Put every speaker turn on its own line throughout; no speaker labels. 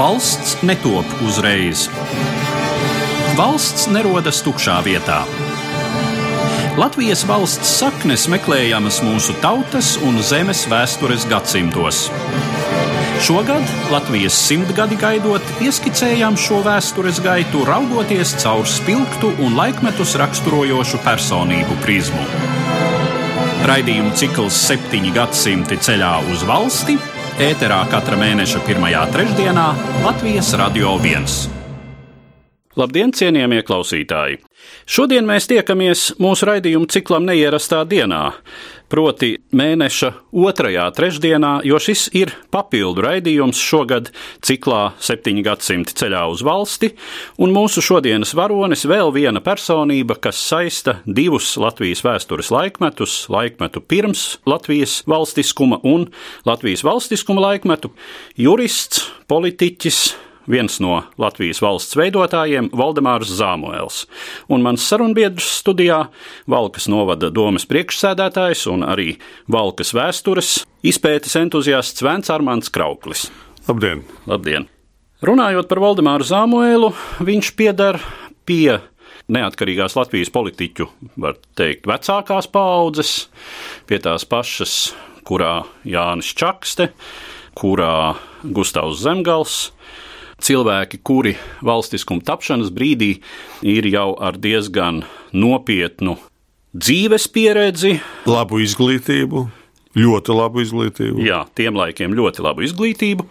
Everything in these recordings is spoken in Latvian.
Valsts netop uzreiz. Valsts nerodas tukšā vietā. Latvijas valsts saknes meklējamas mūsu tautas un zemes vēstures gadsimtos. Šogad Latvijas simtgadi gaidot, ieskicējām šo vēstures gaitu, raugoties caur spilgtu un laikmetus raksturojošu personību prizmu. Raidījumu cikls septiņi gadsimti ceļā uz valsti ēterā katra mēneša pirmajā trešdienā Latvijas Radio 1. Labdien, cienījamie klausītāji! Šodien mēs tiekamies mūsu raidījuma ciklam neierastā dienā, proti mēneša otrajā trešdienā, jo šis ir papildu raidījums šogad ciklā septiņi gadsimti ceļā uz valsti, un mūsu šodienas varonis vēl viena personība, kas saista divus Latvijas vēstures laikmetus, laikmetu pirms Latvijas valstiskuma un Latvijas valstiskuma laikmetu - jurists, politiķis, viens no Latvijas valsts veidotājiem, Valdemārs Zāmoēls, un mans sarunbiedrs studijā, Valkas novada domas priekšsēdētājs un arī Valkas vēstures izpētes entuziasts Vents Armāns Krauklis.
Labdien!
Labdien! Runājot par Valdemāru Zāmoēlu, viņš piedar pie neatkarīgās Latvijas politiķu, var teikt, vecākās paudzes, pie tās pašas, kurā Jānis Čakste, kurā Gustavs Zemgals, cilvēki, kuri valstiskuma tapšanas brīdī ir jau ar diezgan nopietnu dzīves pieredzi,
labu izglītību. Ļoti labu izglītību.
Jā, tiem laikiem ļoti labu izglītību.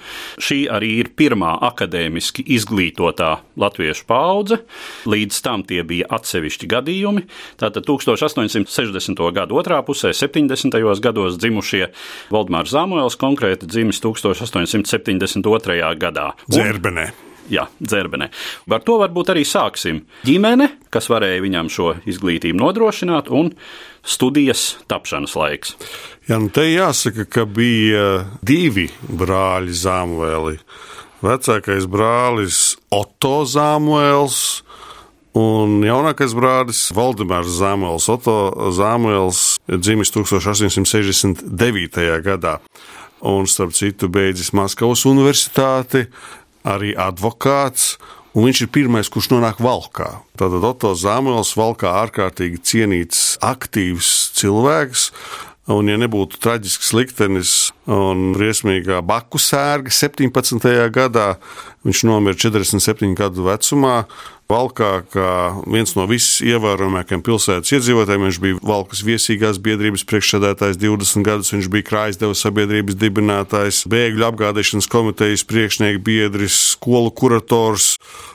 Šī arī ir pirmā akadēmiski izglītotā latviešu paudze. Līdz tam tie bija atsevišķi gadījumi. Tātad 1860. gada otrā pusē, 70. gados dzimušie Valdemārs Zamuēls konkrēti dzimis 1872. gadā.
Dzērbenē.
Jā, dzērbenē. Ar to varbūt arī sāksim. Ģimene, kas varēja viņam šo izglītību nodrošināt, un studijas tapšanas laiks.
Jā, nu te jāsaka, ka bija divi brāļi Zamuēli. Vecākais brālis Otto Zamuēls un jaunākais brālis Valdemārs Zamuēls. Otto Zamuēls dzimis 1869. gadā. Un, starp citu, beidzis Maskavas universitāti, arī advokāts. Un viņš ir pirmais, kurš nonāk valkā. Tātad Otto Zāmēls valkā ārkārtīgi cienīts, aktīvs cilvēks. Un, ja nebūtu traģisks liktenis un briesmīgā baku sērga 17. gadā, viņš nomira 47 gadu vecumā. Valkā, kā viens no visievērojamākajiem pilsētas iedzīvotājiem, viņš bija Valkas viesīgās biedrības priekšsēdētājs 20 gadus, viņš bija Krājsdeva sabiedrības dibinātājs, bēgļu apgādāšanas komitejas priekšnieks, biedrs, skolu kurators.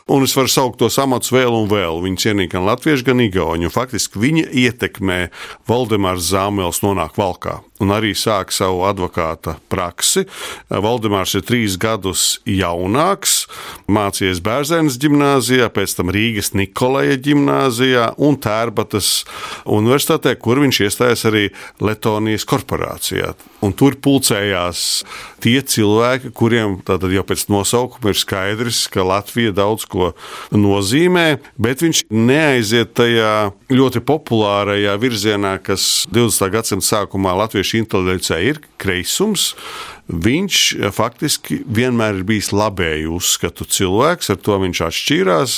Un es varu saukt tos amatus vēl un vēl. Viņi cienīja gan latviešu, gan igauņu. Faktiski viņa ietekmē Valdemārs Zāmēls nonāk Valkā un arī sāk savu advokāta praksi. Valdemārs ir trīs gadus jaunāks, mācījies Bērzēnas gimnājā, pēc tam Rīgas Nikolaja gimnājā un Tērbatas universitātē, kur viņš iestājās arī Letonijas korporācijā. Un tur pulcējās tie cilvēki, kuriem jau pēc nosaukuma ir skaidrs, ka Latvija daudz ko nozīmē, bet viņš neaiziet tajā ļoti populārajā virzienā, kas 20. gadsimta sākumā latviešu inteligencē ir kreisums. Viņš faktiski vienmēr ir bijis labēju uzskatu cilvēks, ar to viņš atšķīrās,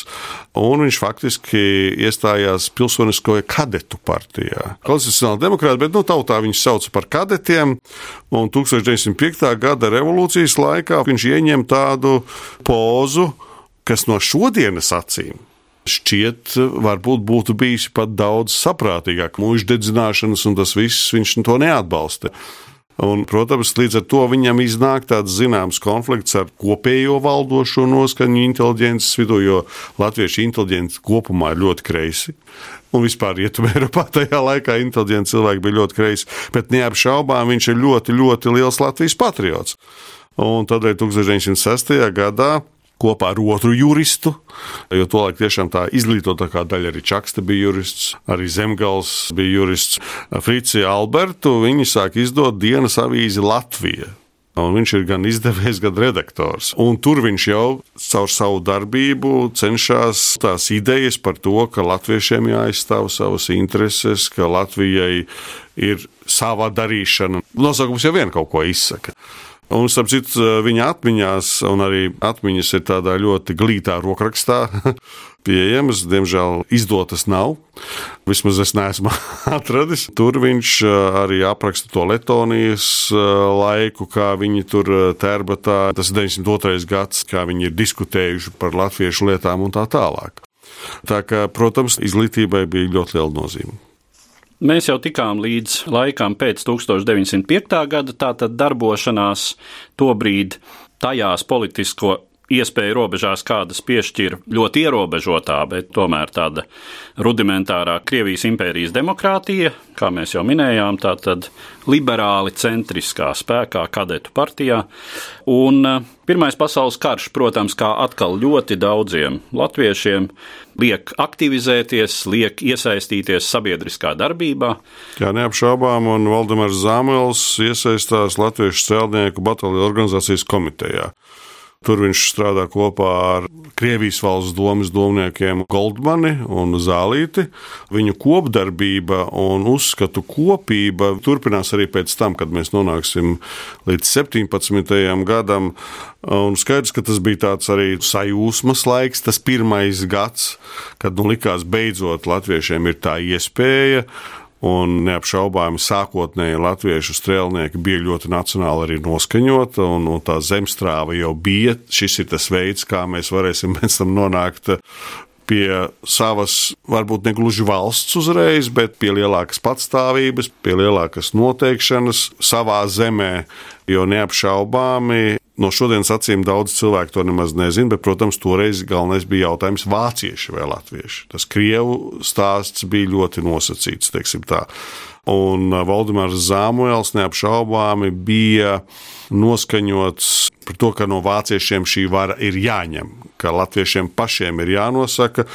un viņš faktiski iestājās pilsoniskoja kadetu partijā. Konstitucionāla demokrāta, bet nu, tautā viņus sauca par kadetiem, un 1905. gada revolūcijas laikā viņš ieņem tādu pozu, kas no šodienas acīm šķiet, varbūt būtu bijis pat daudz saprātīgāk. Mūža dedzināšanas un tas viss viņš to neatbalsta. Un, protams, līdz ar to viņam iznāk tāds zināms konflikts ar kopējo valdošo noskaņu inteliģences vidū, jo latviešu inteliģence kopumā ir ļoti kreisi. Un vispār Rietumē Eiropā tajā laikā inteliģenti cilvēki bija ļoti kreisi, bet neapšaubām viņš ir ļoti, ļoti liels Latvijas patriots. Un tādēļ 1906. gadā kopā ar otru juristu. Jo tolaik tiešām tā izglītotākā daļa arī Čakste bija jurists, arī Zemgals bija jurists. Fricija Albertu viņi sāk izdot dienas avīzi Latvija. Un viņš ir gan izdevējs, gan redaktors. Un tur viņš jau caur savu darbību cenšas tās idejas par to, ka latviešiem jāizstāv savas intereses, ka Latvijai ir sava darīšana. Nosaukums jau vien kaut ko izsaka. Un, starp citu, viņa atmiņās, un arī atmiņas ir tādā ļoti glītā rokrakstā, pieejamas, diemžēl izdotas nav. Vismaz es neesmu atradis. Tur viņš arī apraksta to Latvijas laiku, kā viņi tur tērbatā. Tas ir 92. gads, kā viņi ir diskutējuši par latviešu lietām un tā tālāk. Tā kā, protams, izglītībai bija ļoti liela nozīme.
Mēs jau tikām līdz laikam pēc 1905. gada, tātad darbošanās tobrīd tajās politisko iespēju robežās, kādas piešķir ļoti ierobežotā, bet tomēr tāda rudimentārā Krievijas impērijas demokrātija, kā mēs jau minējām, tā tad liberāli centriskā spēkā kadetu partijā. Un eh, Pirmais pasaules karš, protams, kā atkal ļoti daudziem latviešiem, liek aktivizēties, liek iesaistīties sabiedriskā darbībā.
Jā, neapšaubām, un Valdemārs Zāmels iesaistās Latviešu celtnieku bataliju organizācijas komitejā. Tur viņš strādā kopā ar Krievijas valsts domas domniekiem Goldmani un Zālīti. Viņu kopdarbība un uzskatu kopība turpinās arī pēc tam, kad mēs nonāksim līdz 17. gadam. Un skaidrs, ka tas bija tāds arī sajūsmas laiks, tas pirmais gads, kad nu likās beidzot latviešiem ir tā iespēja Un neapšaubāmi sākotnēji latviešu strēlnieki bija ļoti nacionāli arī noskaņoti, un, un tā zemstrāva jau bija. Šis ir tas veids, kā mēs varēsim pēc tam nonākt pie savas, varbūt ne gluži valsts uzreiz, bet pie lielākas patstāvības, pie lielākas noteikšanas savā zemē. Jo neapšaubāmi No šodienas acīm daudz cilvēku to nemaz nezina, bet, protams, toreiz galvenais bija jautājums vācieši vai latvieši. Tas krievu stāsts bija ļoti nosacīts, teiksim tā. Un uh, Valdemārs Zāmuēls neapšaubāmi bija noskaņots par to, ka no vāciešiem šī vara ir jāņem, ka latviešiem pašiem ir jānosaka,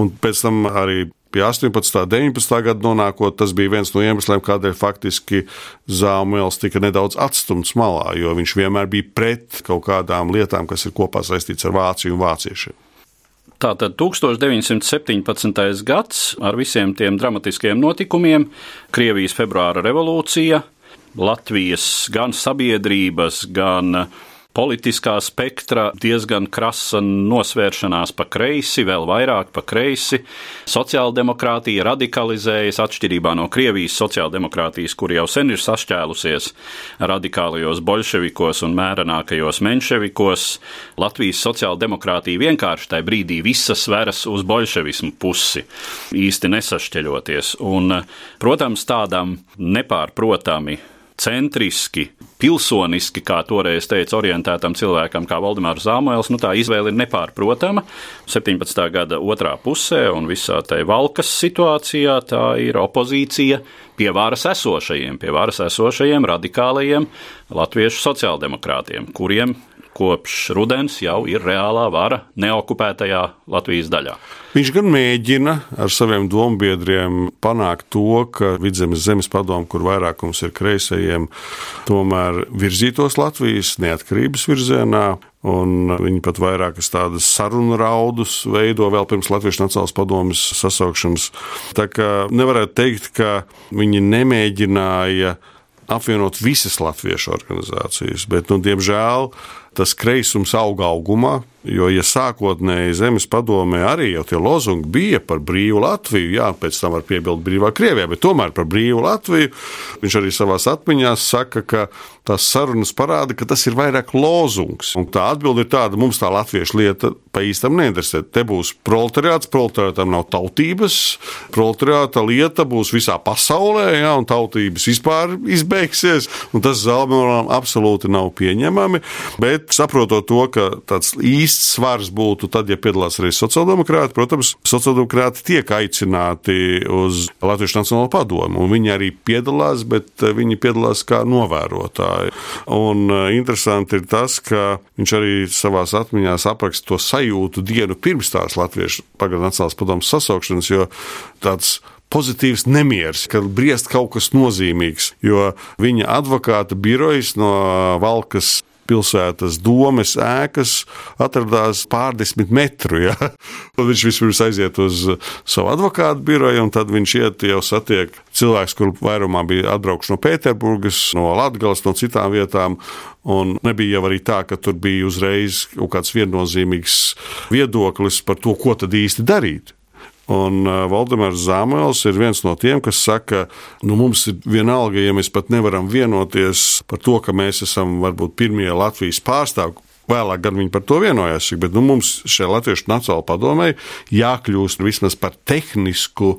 un pēc tam arī pie 18. un 19. gada nonākot, tas bija viens no iemesliem, kādēļ faktiski Zāmuēls tika nedaudz atstumts malā, jo viņš vienmēr bija pret kaut kādām lietām, kas ir kopā saistīts ar Vāciju un vāciešiem.
Tātad 1917. gads ar visiem tiem dramatiskiem notikumiem, Krievijas februāra revolūcija, Latvijas gan sabiedrības, gan politiskā spektra diezgan krasa nosvēršanās pa kreisi, vēl vairāk pa kreisi. Sociāldemokrātija radikalizējas atšķirībā no Krievijas sociāldemokrātijas, kur jau sen ir sašķēlusies radikālajos bolševikos un mērenākajos menševikos. Latvijas sociāldemokrātija vienkārši tajā brīdī visas veras uz bolševismu pusi, īsti nesašķeļoties. Un, protams, tādam nepārprotami centriski, pilsoniski, kā toreiz teica, orientētam cilvēkam, kā Valdemārs Zāmoēls, nu tā izvēle ir nepārprotama. 17. gada otrā pusē un visā tajā valkas situācijā tā ir opozīcija pie varas esošajiem, pie varas esošajiem radikālajiem latviešu sociāldemokrātiem, kuriem kopš rudens jau ir reālā vara neokupētajā Latvijas daļā.
Viņš gan mēģina ar saviem dombiedriem panākt to, ka Vidzemes zemes padomu, kur vairākums ir kreisajiem, tomēr virzītos Latvijas neatkarības virzienā. Un viņi pat vairākas tādas sarunu raudus veido vēl pirms Latvijas Nacionālās padomjas sasaukšanas. Tā kā nevarētu teikt, ka viņi nemēģināja apvienot visas latviešu organizācijas, bet, nu, diemžēl, tas kreisums auga augumā. Jo, ja sākotnēji zemes padomē arī jau tie lozungi bija par brīvu Latviju, jā, pēc tam var piebilst brīvā Krievijā, bet tomēr par brīvu Latviju, viņš arī savā atmiņās saka, ka tās sarunas parāda, ka tas ir vairāk lozungs. Un tā atbilde ir tāda, mums tā latviešu lieta pa īstam neinteresē. Te būs proletariāts, proletariātam nav tautības, proletariāta lieta būs visā pasaulē, jā, un tautības vispār izbeigsies, un tas Zalmaram absolūti nav pieņemami. Bet bet saprotot to, ka tāds īsts svars būtu tad, ja piedalās arī sociāldemokrāti, protams, sociāldemokrāti tiek aicināti uz Latvijas Nacionālo padomu, un viņi arī piedalās, bet eh, viņi piedalās kā novērotāji. Un eh, interesanti ir tas, ka viņš arī savā atmiņā apraksta to sajūtu dienu pirms tās Latvijas pagaidu Nacionālās padomas sasaukšanas, jo tāds pozitīvs nemieris, kad briest kaut kas nozīmīgs. Jo viņa advokāta birojas no Valkas pilsētas domes ēkas atradās pārdesmit metru. Ja? Tad viņš vispirms aiziet uz savu advokātu biroju, un tad viņš iet jau satiek cilvēks, kur vairumā bija atbraukuši no Pēterburgas, no Latgales, no citām vietām. Un nebija jau arī tā, ka tur bija uzreiz kaut kāds viennozīmīgs viedoklis par to, ko tad īsti darīt. Un uh, Valdemārs Zāmēls ir viens no tiem, kas saka, nu mums ir vienalga, ja mēs pat nevaram vienoties par to, ka mēs esam varbūt pirmie Latvijas pārstāvji. Vēlāk gan viņi par to vienojās, bet nu, mums šajā Latviešu Nacionālajā padomē jākļūst vismaz par tehnisku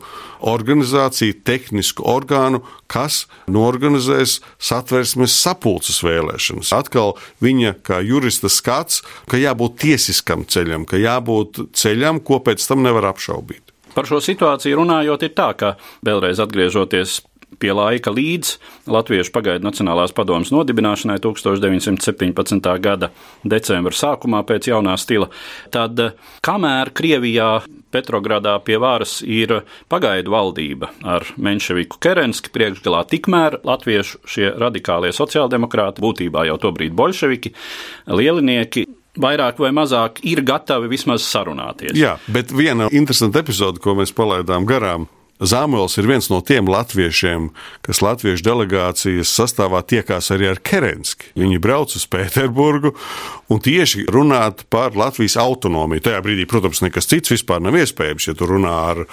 organizāciju, tehnisku orgānu, kas norganizēs satversmes sapulces vēlēšanas. Atkal viņa kā jurista skats, ka jābūt tiesiskam ceļam, ka jābūt ceļam, ko pēc tam nevar apšaubīt.
Par šo situāciju runājot, ir tā, ka vēlreiz atgriežoties pie laika līdz Latviešu pagaidu Nacionālās padomas nodibināšanai 1917. gada decembra sākumā pēc jaunā stila, tad kamēr Krievijā Petrogradā pie varas ir pagaidu valdība ar Menševiku Kerenski priekšgalā, tikmēr latviešu šie radikālie sociāldemokrāti, būtībā jau tobrīd bolševiki, lielinieki vairāk vai mazāk ir gatavi vismaz sarunāties.
Jā, bet viena interesanta epizode, ko mēs palaidām garām. Zāmols ir viens no tiem latviešiem, kas latviešu delegācijas sastāvā tiekās arī ar Kerenski. Viņi brauc uz Pēterburgu un tieši runāt par Latvijas autonomiju. Tajā brīdī, protams, nekas cits vispār nav iespējams, ja tu runā ar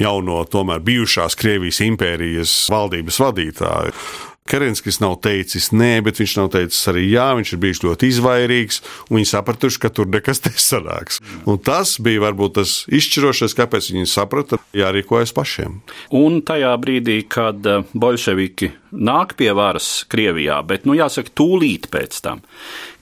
jauno, tomēr bijušās Krievijas impērijas valdības vadītāju. Kerenskis nav teicis nē, bet viņš nav teicis arī jā. Viņš ir bijis ļoti izvairīgs, un viņi sapratuši, ka tur nekas nesanāks. Un tas bija varbūt tas izšķirošais, kāpēc viņi saprata, jārīkojas pašiem.
Un tajā brīdī, kad eh, bolševiki nāk pie varas Krievijā, bet, nu, jāsaka, tūlīt pēc tam,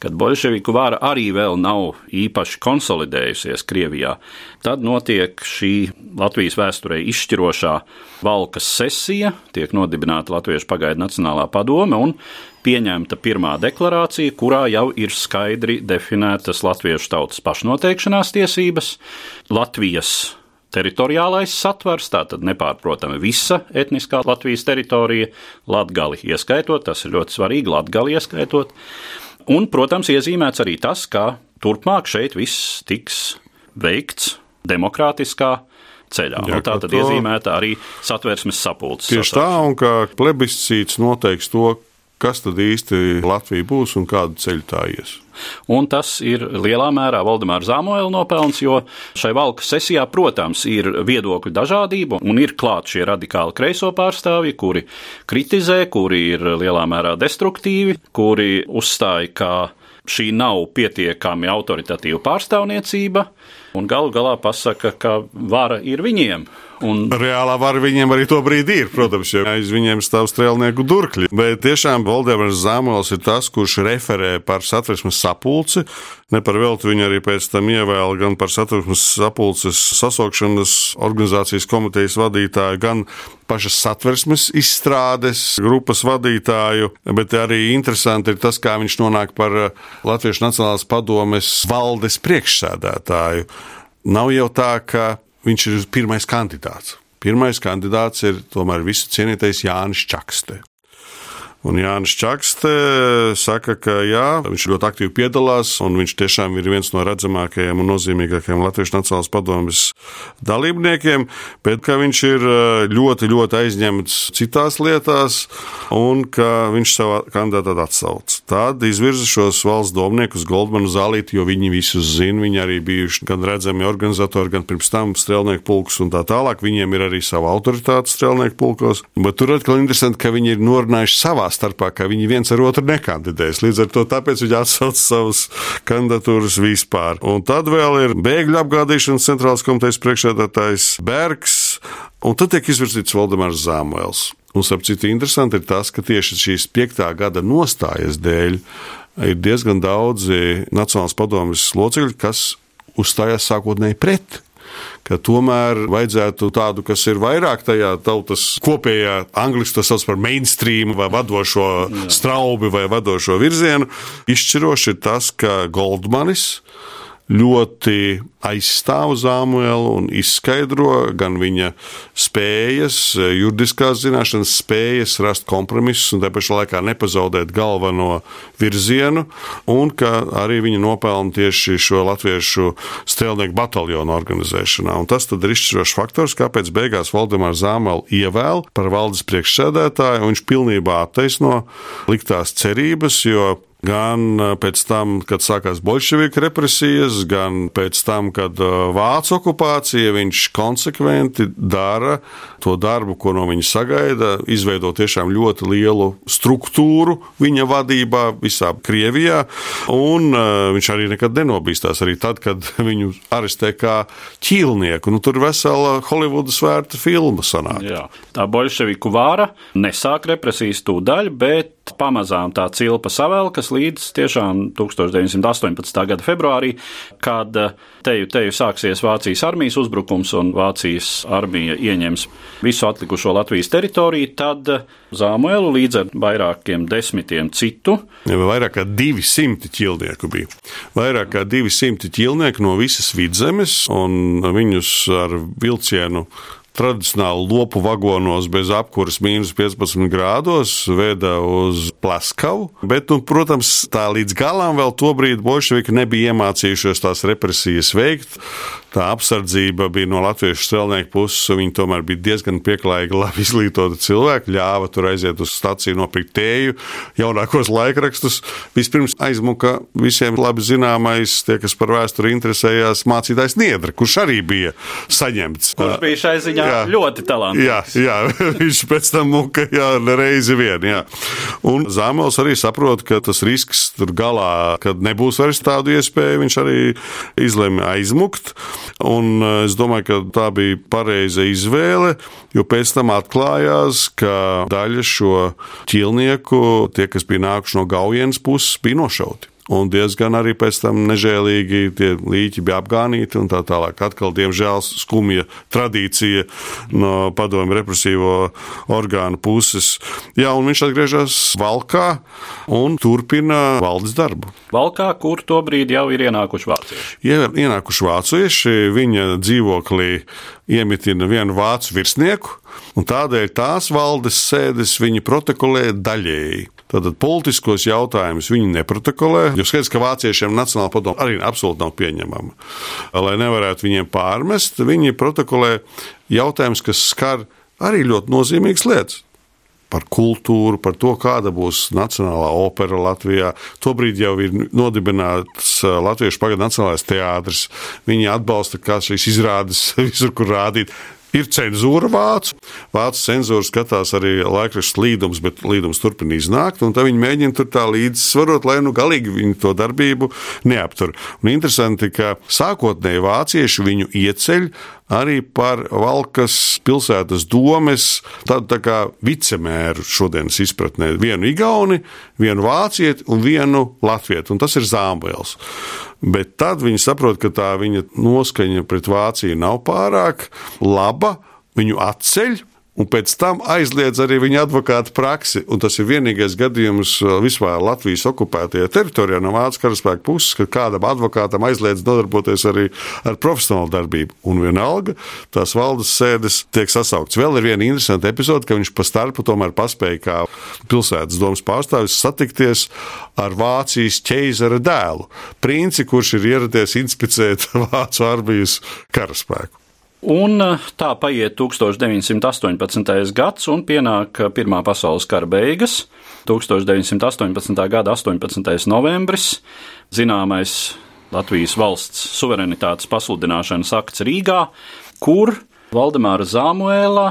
kad bolševiku vara arī vēl nav īpaši konsolidējusies Krievijā, tad notiek šī Latvijas vēsturē izšķirošā valkas sesija, tiek nodibināta Latviešu pagaidu Nacionālā padome un pieņemta pirmā deklarācija, kurā jau ir skaidri definētas latviešu tautas pašnoteikšanās tiesības, Latvijas teritoriālais satvers, tātad nepārprotami visa etniskā Latvijas teritorija, latgali ieskaitot, tas ir ļoti svarīgi, latgali ieskaitot, Un, protams, iezīmēts arī tas, ka turpmāk šeit viss tiks veikts demokrātiskā ceļā. Jā, tā tad to... iezīmēta arī satversmes sapulces.
Tieši tā, un ka plebiscīts noteiks to, kas tad īsti Latvija būs un kādu ceļu tā ies.
Un tas ir lielā mērā Valdemāra Zāmoela nopelns, jo šai valka sesijā, protams, ir viedokļu dažādība un ir klāt šie radikāli kreiso pārstāvji, kuri kritizē, kuri ir lielā mērā destruktīvi, kuri uzstāja, ka šī nav pietiekami autoritatīva pārstāvniecība, un galu galā pasaka, ka vara ir viņiem.
Un... Reālā vara viņiem arī to brīdi ir, protams, jo aiz viņiem stāv strēlnieku durkļi. Bet tiešām Valdemars Zāmols ir tas, kurš referē par satversmes sapulci. Ne par velti viņu arī pēc tam ievēl gan par satversmes sapulces sasaukšanas organizācijas komitejas vadītāju, gan pašas satversmes izstrādes grupas vadītāju. Bet arī interesanti ir tas, kā viņš nonāk par Latviešu Nacionālās padomes valdes priekšsēdētāju. Nav jau tā, ka viņš ir pirmais kandidāts. Pirmais kandidāts ir tomēr visu cienītais Jānis Čakste. Un Jānis Čakste saka, ka jā, viņš ļoti aktīvi piedalās, un viņš tiešām ir viens no redzamākajiem un nozīmīgākajiem Latvijas Nacionālās padomjas dalībniekiem, bet ka viņš ir eh, ļoti, ļoti aizņemts citās lietās, un ka viņš savā kandidātā atsauc. Tad izvirza šos valsts domniekus Goldmanu zālīti, jo viņi visus zina, viņi arī bijuši gan redzami organizatori, gan pirms tam strēlnieku pulks un tā tālāk. Viņiem ir arī sava autoritāte strēlnieku pulkos, bet tur atkal interesanti, ka viņi ir norunājuši savā starpā, ka viņi viens ar otru nekandidēs. Līdz ar to viņi atsauc savus kandidatūras vispār. Un tad vēl ir bēgļu apgādīšanas centrālās komitejas priekšsēdētājs Bergs, un tad tiek izvirzīts Valdemārs Zāmuēls. Un, starp citu, interesanti ir tas, ka tieši šīs piektā gada nostājas dēļ ir diezgan daudzi Nacionālās padomjas locekļi, kas uzstājās sākotnēji pret ka tomēr vajadzētu tādu, kas ir vairāk tajā tautas kopējā, angļuiski tas sauc par mainstream vai vadošo straubi vai vadošo virzienu. Izšķiroši ir tas, ka Goldmanis ļoti aizstāv Zāmuelu un izskaidro gan viņa spējas, juridiskās zināšanas, spējas rast kompromisus un te pašā laikā nepazaudēt galveno virzienu, un ka arī viņa nopelna tieši šo latviešu strēlnieku bataljonu organizēšanā. Un tas tad ir izšķirošs faktors, kāpēc beigās Valdemārs Zāmelu ievēl par valdes priekšsēdētāju, un viņš pilnībā attaisno liktās cerības, jo gan eh, pēc tam, kad sākās bolševiku represijas, gan pēc tam, kad eh, vācu okupācija, viņš konsekventi dara to darbu, ko no viņa sagaida, izveido tiešām ļoti lielu struktūru viņa vadībā visā Krievijā, un uh, viņš arī nekad nenobīstās, arī tad, kad viņu arestē kā ķīlnieku. Nu, tur vesela Holivudas vērta filma sanāk.
Jā. Tā bolševiku vāra nesāk represijas tūdaļ, bet pamazām tā cilpa savelkas līdz tiešām 1918. gada februārī, kad eh, teju, teju sāksies Vācijas armijas uzbrukums un Vācijas armija ieņems visu atlikušo Latvijas teritoriju, tad eh, Zāmuelu līdz ar vairākiem desmitiem citu.
Ja, vairāk kā 200 ķilnieku bija. Vairāk kā 200 ķilnieku no visas vidzemes, un viņus ar vilcienu tradicionāli lopu vagonos bez apkuras mīnus 15 grādos veda uz Plaskavu. Bet, nu, protams, tā līdz galam vēl tobrīd bolševiki nebija iemācījušies tās represijas veikt. Tā apsardzība bija no latviešu strēlnieku puses, viņi tomēr bija diezgan pieklājīgi, labi izglītoti cilvēki. Ļāva tur aiziet uz staciju, nopirkt tēju, jaunākos laikrakstus. Vispirms aizmuka visiem labi zināmais, tie, kas par vēsturi interesējās, mācītājs Niedra, kurš arī bija saņemts.
Kurš bija šai ziņā jā, ļoti talantīgs.
Jā, jā, viņš pēc tam muka jā, reizi vien. Jā. Un Zāmels arī saprot, ka tas risks tur galā, kad nebūs vairs tādu iespēju, viņš arī izlemj aizmukt. Un eh, es domāju, ka tā bija pareiza izvēle, jo pēc tam atklājās, ka daļa šo ķilnieku, tie, kas bija nākuši no Gaujienas puses, bija nošauti. Un diezgan arī pēc tam nežēlīgi tie līķi bija apgānīti un tā tālāk. Atkal, diemžēl, skumja tradīcija no padomju represīvo orgānu puses. Jā, un viņš atgriežas Valkā un turpina valdes darbu.
Valkā, kur tobrīd jau ir ienākuši vācieši?
Ja ienākuši vācieši, viņa dzīvoklī iemitina vienu vācu virsnieku, un tādēļ tās valdes sēdes viņa protokolē daļēji. Tātad politiskos jautājumus viņi neprotokolē, jo skaidrs, ka vāciešiem nacionāla padoma arī absolūti nav pieņemama. Lai nevarētu viņiem pārmest, viņi protokolē jautājumus, kas skar arī ļoti nozīmīgas lietas par kultūru, par to, kāda būs nacionālā opera Latvijā. Tobrīd jau ir nodibināts Latviešu pagaidu nacionālais teātris. Viņi atbalsta, kā šīs izrādes visur, kur rādīt. Ir cenzūra vācu. Vācu cenzūra skatās arī laikrakstu līdumus, bet līdums turpina iznākt, tad viņi mēģina tur tā līdzsvarot, lai nu galīgi viņu to darbību neaptur. Un interesanti, ka sākotnēji vācieši viņu ieceļ arī par Valkas pilsētas domes tādu tā kā vicemēru šodienas izpratnē. Vienu igauni, vienu vācieti un vienu latvietu, un tas ir Zāmbēls. Bet tad viņi saprot, ka tā viņa noskaņa pret Vāciju nav pārāk laba, viņu atceļ un pēc tam aizliedz arī viņa advokāta praksi. Un tas ir vienīgais gadījums uh, vispār Latvijas okupētajā teritorijā no Vācijas karaspēka puses, ka kādam advokātam aizliedz nodarboties arī ar profesionālu darbību. Un vienalga tās valdes sēdes tiek sasaukts. Vēl ir viena interesanta epizode, ka viņš pa starpu tomēr paspēja kā pilsētas domas pārstāvis satikties ar Vācijas ķeizara dēlu, princi, kurš ir ieradies inspicēt Vācu armijas karaspēku.
Un eh, tā paiet 1918. gads, un pienāk eh, Pirmā pasaules kara beigas. 1918. gada 18. novembris, zināmais Latvijas valsts suverenitātes pasludināšanas akts Rīgā, kur Valdemāra Zāmuēlā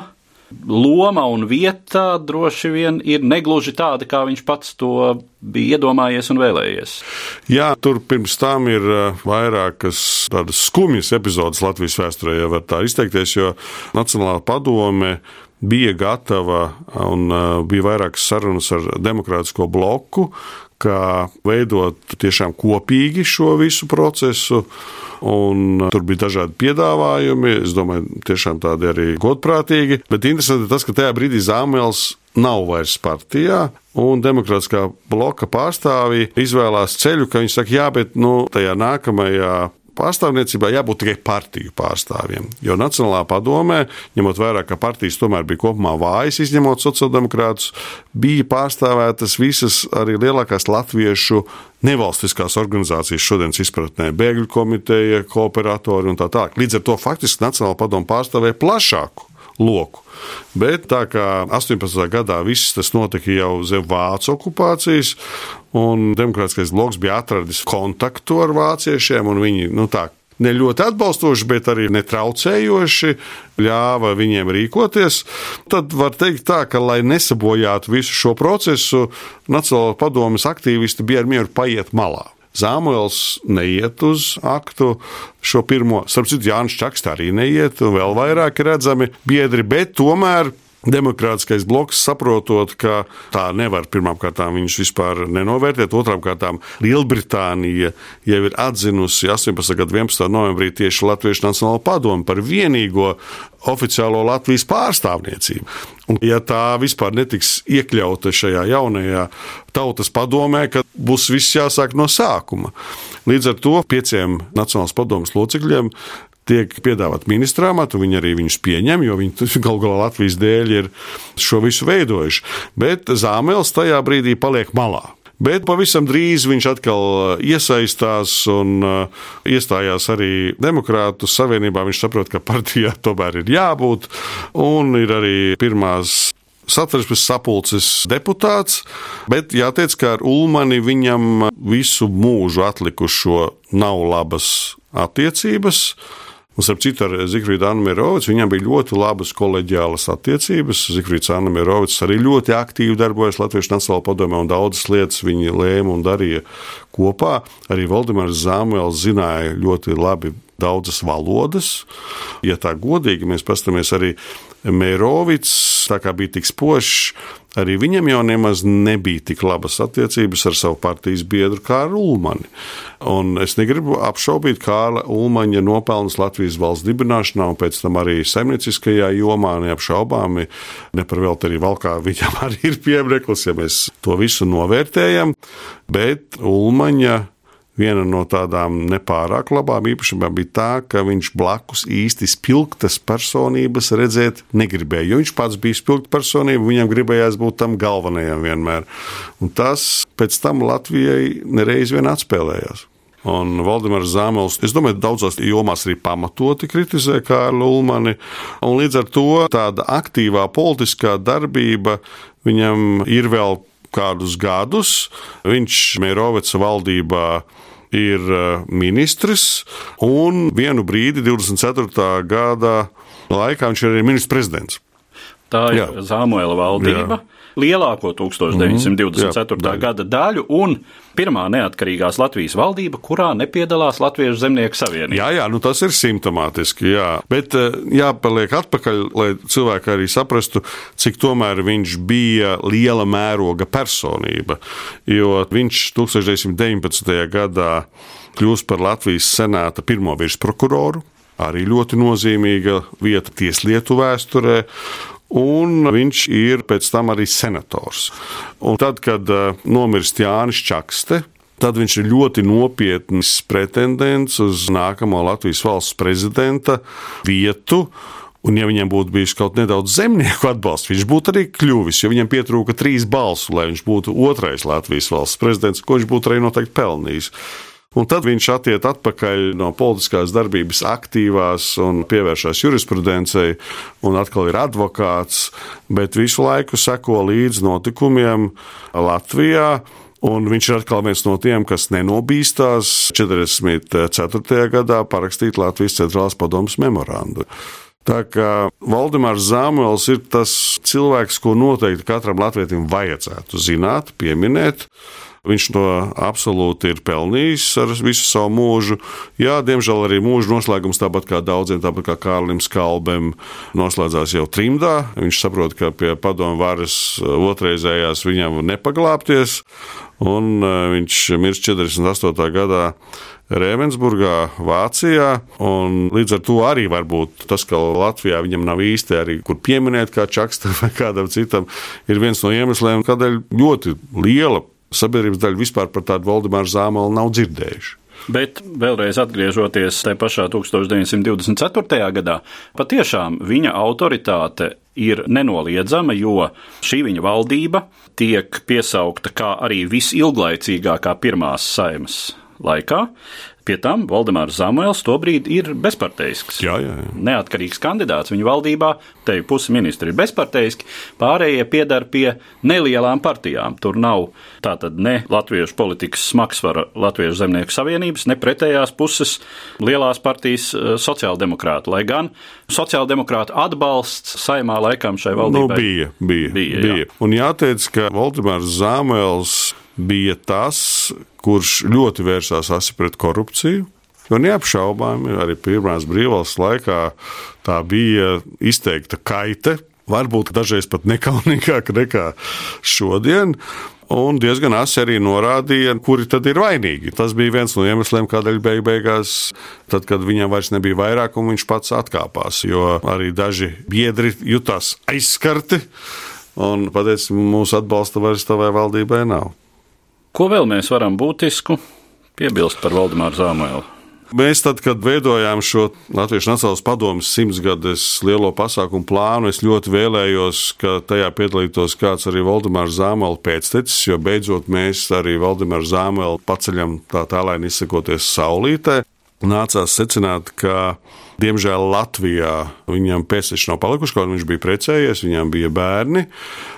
loma un vieta droši vien ir negluži tāda, kā viņš pats to bija iedomājies un vēlējies.
Jā, tur pirms tam ir uh, vairākas tādas skumjas epizodes Latvijas vēsturē, ja var tā izteikties, jo Nacionālā padome bija gatava un uh, bija vairākas sarunas ar demokrātisko bloku, kā veidot tiešām kopīgi šo visu procesu. Un tur bija dažādi piedāvājumi. Es domāju, tiešām tādi arī godprātīgi. Bet interesanti tas, ka tajā brīdī Zāmēls nav vairs partijā. Un demokrātiskā bloka pārstāvji izvēlās ceļu, ka viņi saka, jā, bet nu, tajā nākamajā pārstāvniecībā jābūt tikai partiju pārstāvjiem. Jo Nacionālā padomē, ņemot vērā, ka partijas tomēr bija kopumā vājas, izņemot sociāldemokrātus, bija pārstāvētas visas arī lielākās latviešu nevalstiskās organizācijas šodienas izpratnē, bēgļu komiteja, kooperatori un tā tālāk. Līdz ar to faktiski Nacionāla padoma pārstāvēja plašāku loku. Bet tā kā 18. gadā viss tas notika jau zem vācu okupācijas, un demokrātiskais bloks bija atradis kontaktu ar vāciešiem, un viņi nu, tā ne ļoti atbalstoši, bet arī netraucējoši ļāva viņiem rīkoties. Tad var teikt, tā, ka, lai nesabojātu visu šo procesu, Nacionālās padomjas aktīvisti bija ar mieru paiet malā. Zāmuēls neiet uz aktu. Šo pirmo, starp citu, Jānis Čakste arī neiet, un vēl vairāk redzami biedri, bet tomēr Demokrātiskais bloks saprotot, ka tā nevar pirmkārt viņus vispār nenovērtēt, otrām kārtām Lielbritānija jau ir atzinusi 18. gada 11. novembrī tieši Latviešu Nacionālo padomu par vienīgo oficiālo Latvijas pārstāvniecību. Un, ja tā vispār netiks iekļauta šajā jaunajā tautas padomē, tad būs viss jāsāk no sākuma. Līdz ar to pieciem Nacionālās padomas locekļiem tiek piedāvāt ministra amatu, viņi arī viņus pieņem, jo viņi galu galā Latvijas dēļ ir šo visu veidojuši. Bet Zāmēls tajā brīdī paliek malā. Bet pavisam drīz viņš atkal uh, iesaistās un uh, iestājās arī Demokrātu savienībā. Viņš saprot, ka partijā tomēr ir jābūt, un ir arī pirmās satversmes sapulces deputāts, bet jāteic, ka ar Ulmani viņam visu mūžu atlikušo nav labas attiecības. Un, starp citu, ar Zifrīdu Anamirovicu viņam bija ļoti labas koleģiālas attiecības. Zifrīds Anamirovics arī ļoti aktīvi darbojas Latvijas Nacionālajā padomē, un daudzas lietas viņi lēma un darīja kopā. Arī Valdemārs Zāmuēls zināja ļoti labi daudzas valodas. Ja tā godīgi mēs paskatāmies arī Mērovics, bija tik spožs, arī viņam jau nemaz nebija tik labas attiecības ar savu partijas biedru Kārlu Ulmani. Un es negribu apšaubīt Kārla Ulmaņa nopelnus Latvijas valsts dibināšanā un pēc tam arī saimnieciskajā jomā neapšaubāmi. Ne par velti arī valkā viņam arī ir piemineklis, ja mēs to visu novērtējam, bet Ulmaņa Viena no tādām nepārāk labām īpašībām bija tā, ka viņš blakus īsti spilgtas personības redzēt negribēja. Jo viņš pats bija spilgta personība, viņam gribējās būt tam galvenajam vienmēr. Un tas pēc tam Latvijai nereiz vien atspēlējās. Un Valdemārs Zāmels, es domāju, daudzās jomās arī pamatoti kritizē Kārlu Ulmani. Un līdz ar to tāda aktīvā politiskā darbība viņam ir vēl kādus gadus. Viņš Mēroveca valdībā ir uh, ministrs, un vienu brīdi, 24. gada laikā, viņš ir arī ministrs prezidents.
Tā ir Jā. Zāmuela valdība. Jā lielāko 1924. Mm, jā, gada daļu un pirmā neatkarīgās Latvijas valdība, kurā nepiedalās Latviešu zemnieku savienība.
Jā, jā, nu tas ir simptomātiski, jā. Bet eh, jāpaliek atpakaļ, lai cilvēki arī saprastu, cik tomēr viņš bija liela mēroga personība, jo viņš 1919. gadā kļūst par Latvijas senāta pirmo virsprokuroru arī ļoti nozīmīga vieta tieslietu vēsturē un viņš ir pēc tam arī senators. Un tad, kad uh, nomirst Jānis Čakste, tad viņš ir ļoti nopietns pretendents uz nākamo Latvijas valsts prezidenta vietu. Un, ja viņam būtu bijis kaut nedaudz zemnieku atbalsts, viņš būtu arī kļuvis, jo viņam pietrūka trīs balsu, lai viņš būtu otrais Latvijas valsts prezidents, ko viņš būtu arī noteikti pelnījis. Un tad viņš attiek atpakaļ no politiskās darbības aktīvās un pievēršas jurisprudencei, un atkal ir advokāts, bet visu laiku seko līdzi notikumiem Latvijā. Un viņš ir atkal viens no tiem, kas nenobīstās 44. gadā parakstīt Latvijas centrālās padomus memorandu. Tā kā Valdemārs Zāmuels ir tas cilvēks, ko noteikti katram latvietim vajadzētu zināt, pieminēt. Viņš to absolūti ir pelnījis ar visu savu mūžu. Jā, diemžēl arī mūža noslēgums, tāpat kā daudziem, tāpat kā Kārlim Skalbem, noslēdzās jau trimdā. Viņš saprot, ka pie padomu varas otrreizējās viņam nepaglāpties, un e, viņš mirst 48. gadā. Rēvensburgā, Vācijā. Līdz ar to arī var būt tas, ka Latvijā viņam nav īsti arī kur pieminēt, kā Čakstam vai kādam citam, ir viens no iemesliem, kādēļ ļoti liela sabiedrības daļa vispār par tādu Valdemāru Zāmolu nav dzirdējuši.
Bet vēlreiz atgriežoties tajā pašā 1924. gadā, patiešām viņa autoritāte ir nenoliedzama, jo šī viņa valdība tiek piesaukta kā arī visilglaicīgākā pirmās saimas laikā. Pie tam Valdemārs Zamuēls tobrīd ir bezparteisks.
Jā, jā, jā.
Neatkarīgs kandidāts viņa valdībā, te jau pusi ministri ir bezparteiski, pārējie piedar pie nelielām partijām. Tur nav tātad ne latviešu politikas smagsvara Latviešu zemnieku savienības, ne pretējās puses lielās partijas eh, sociāldemokrāta, lai gan sociāldemokrāta atbalsts saimā laikam šai valdībai
nu, bija. bija,
bija,
bija.
Jā.
Un jāteic, ka Valdemārs Zāmēls bija tas, kurš ļoti vērsās asi pret korupciju. Jo neapšaubāmi arī pirmās brīvvalsts laikā tā bija izteikta kaite, varbūt dažreiz pat nekaunīgāka nekā šodien. Un diezgan asi arī norādīja, kuri tad ir vainīgi. Tas bija viens no iemesliem, kādēļ beig beigās, tad, kad viņam vairs nebija vairākuma, viņš pats atkāpās. Jo arī daži biedri jutās aizskarti un pateica, mūsu atbalsta vairs tavai valdībai nav.
Ko vēl mēs varam būtisku piebilst par Valdemāru Zāmēlu?
Mēs, tad, kad veidojām šo Latvijas Nacionālās padomus simtsgades lielo pasākumu plānu, es ļoti vēlējos, ka tajā piedalītos kāds arī Valdemārs Zāmela pēctecis, jo beidzot mēs arī Valdemāru Zāmelu paceļam tā tālēni izsakoties saulītē. Nācās secināt, ka Diemžēl Latvijā viņam pēcteči nav palikuši, kaut viņš bija precējies, viņam bija bērni,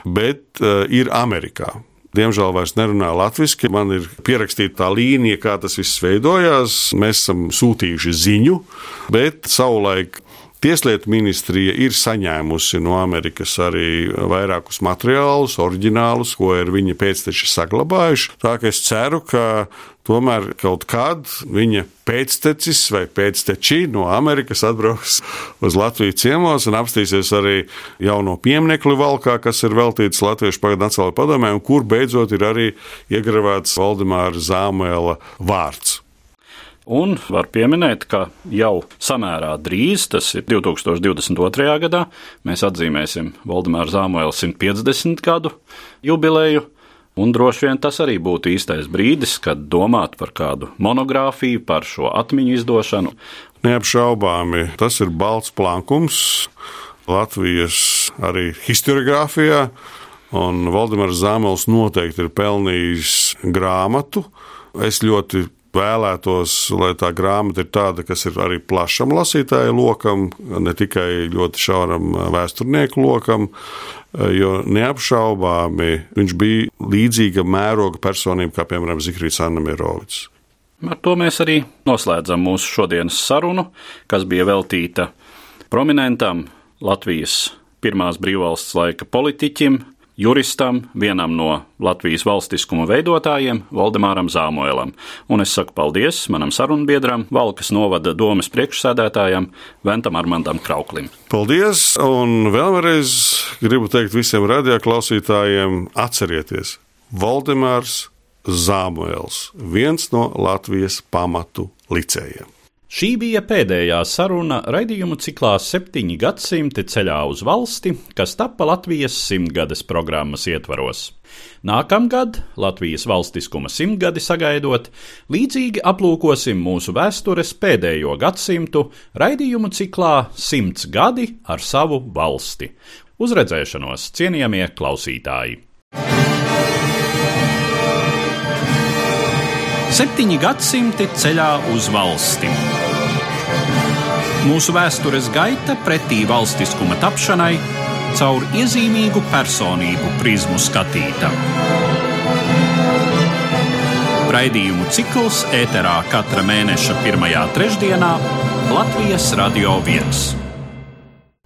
bet uh, ir Amerikā. Diemžēl vairs nerunā latviešu. Man ir pierakstīta tā līnija, kā tas viss veidojās. Mēs esam sūtījuši ziņu, bet savulaik Tieslietu ministrija ir saņēmusi no Amerikas arī vairākus materiālus, oriģinālus, ko ir viņa pēcteči saglabājuši. Tā kā es ceru, ka tomēr kaut kad viņa pēctecis vai pēcteči no Amerikas atbrauks uz Latviju ciemos un apstīsies arī jauno pieminiektu valkā, kas ir veltīts Latviešu pagaidu Nacionālajai padomē, un kur beidzot ir arī iegravēts Valdemāra Zāmēla vārds.
Un var pieminēt, ka jau samērā drīz, tas ir 2022. gadā, mēs atzīmēsim Valdemāra Zāmoela 150 gadu jubileju. Un droši vien tas arī būtu īstais brīdis, kad domāt par kādu monogrāfiju, par šo atmiņu izdošanu.
Neapšaubāmi tas ir balts plankums Latvijas arī historiografijā, un Valdemārs Zāmels noteikti ir pelnījis grāmatu. Es ļoti vēlētos, lai tā grāmata ir tāda, kas ir arī plašam lasītāju lokam, ne tikai ļoti šauram vēsturnieku lokam, jo neapšaubāmi viņš bija līdzīga mēroga personība kā, piemēram, Zikrīts Annamirovics.
Ar to mēs arī noslēdzam mūsu šodienas sarunu, kas bija veltīta prominentam Latvijas pirmās brīvvalsts laika politiķim, juristam, vienam no Latvijas valstiskuma veidotājiem, Valdemāram Zāmoelam. Un es saku paldies manam sarunbiedram, Valkas novada domas priekšsēdētājam Ventam Armandam Krauklim.
Paldies, un vēlreiz gribu teikt visiem radioklausītājiem, atcerieties, Valdemārs Zāmoels, viens no Latvijas pamatu licējiem.
Šī bija pēdējā saruna raidījumu ciklā Septiņi gadsimti ceļā uz valsti, kas tappa Latvijas simtgades programmas ietvaros. Nākamgad, Latvijas valstiskuma simtgadi sagaidot, līdzīgi aplūkosim mūsu vēstures pēdējo gadsimtu raidījumu ciklā Simts gadi ar savu valsti. Uz redzēšanos, cienījamie klausītāji! Septiņi gadsimti ceļā uz valsti. Mūsu vēstures gaita pretī valstiskuma tapšanai caur iezīmīgu personību prizmu skatīta. Raidījumu cikls ēterā katra mēneša pirmajā trešdienā Latvijas Radio 1.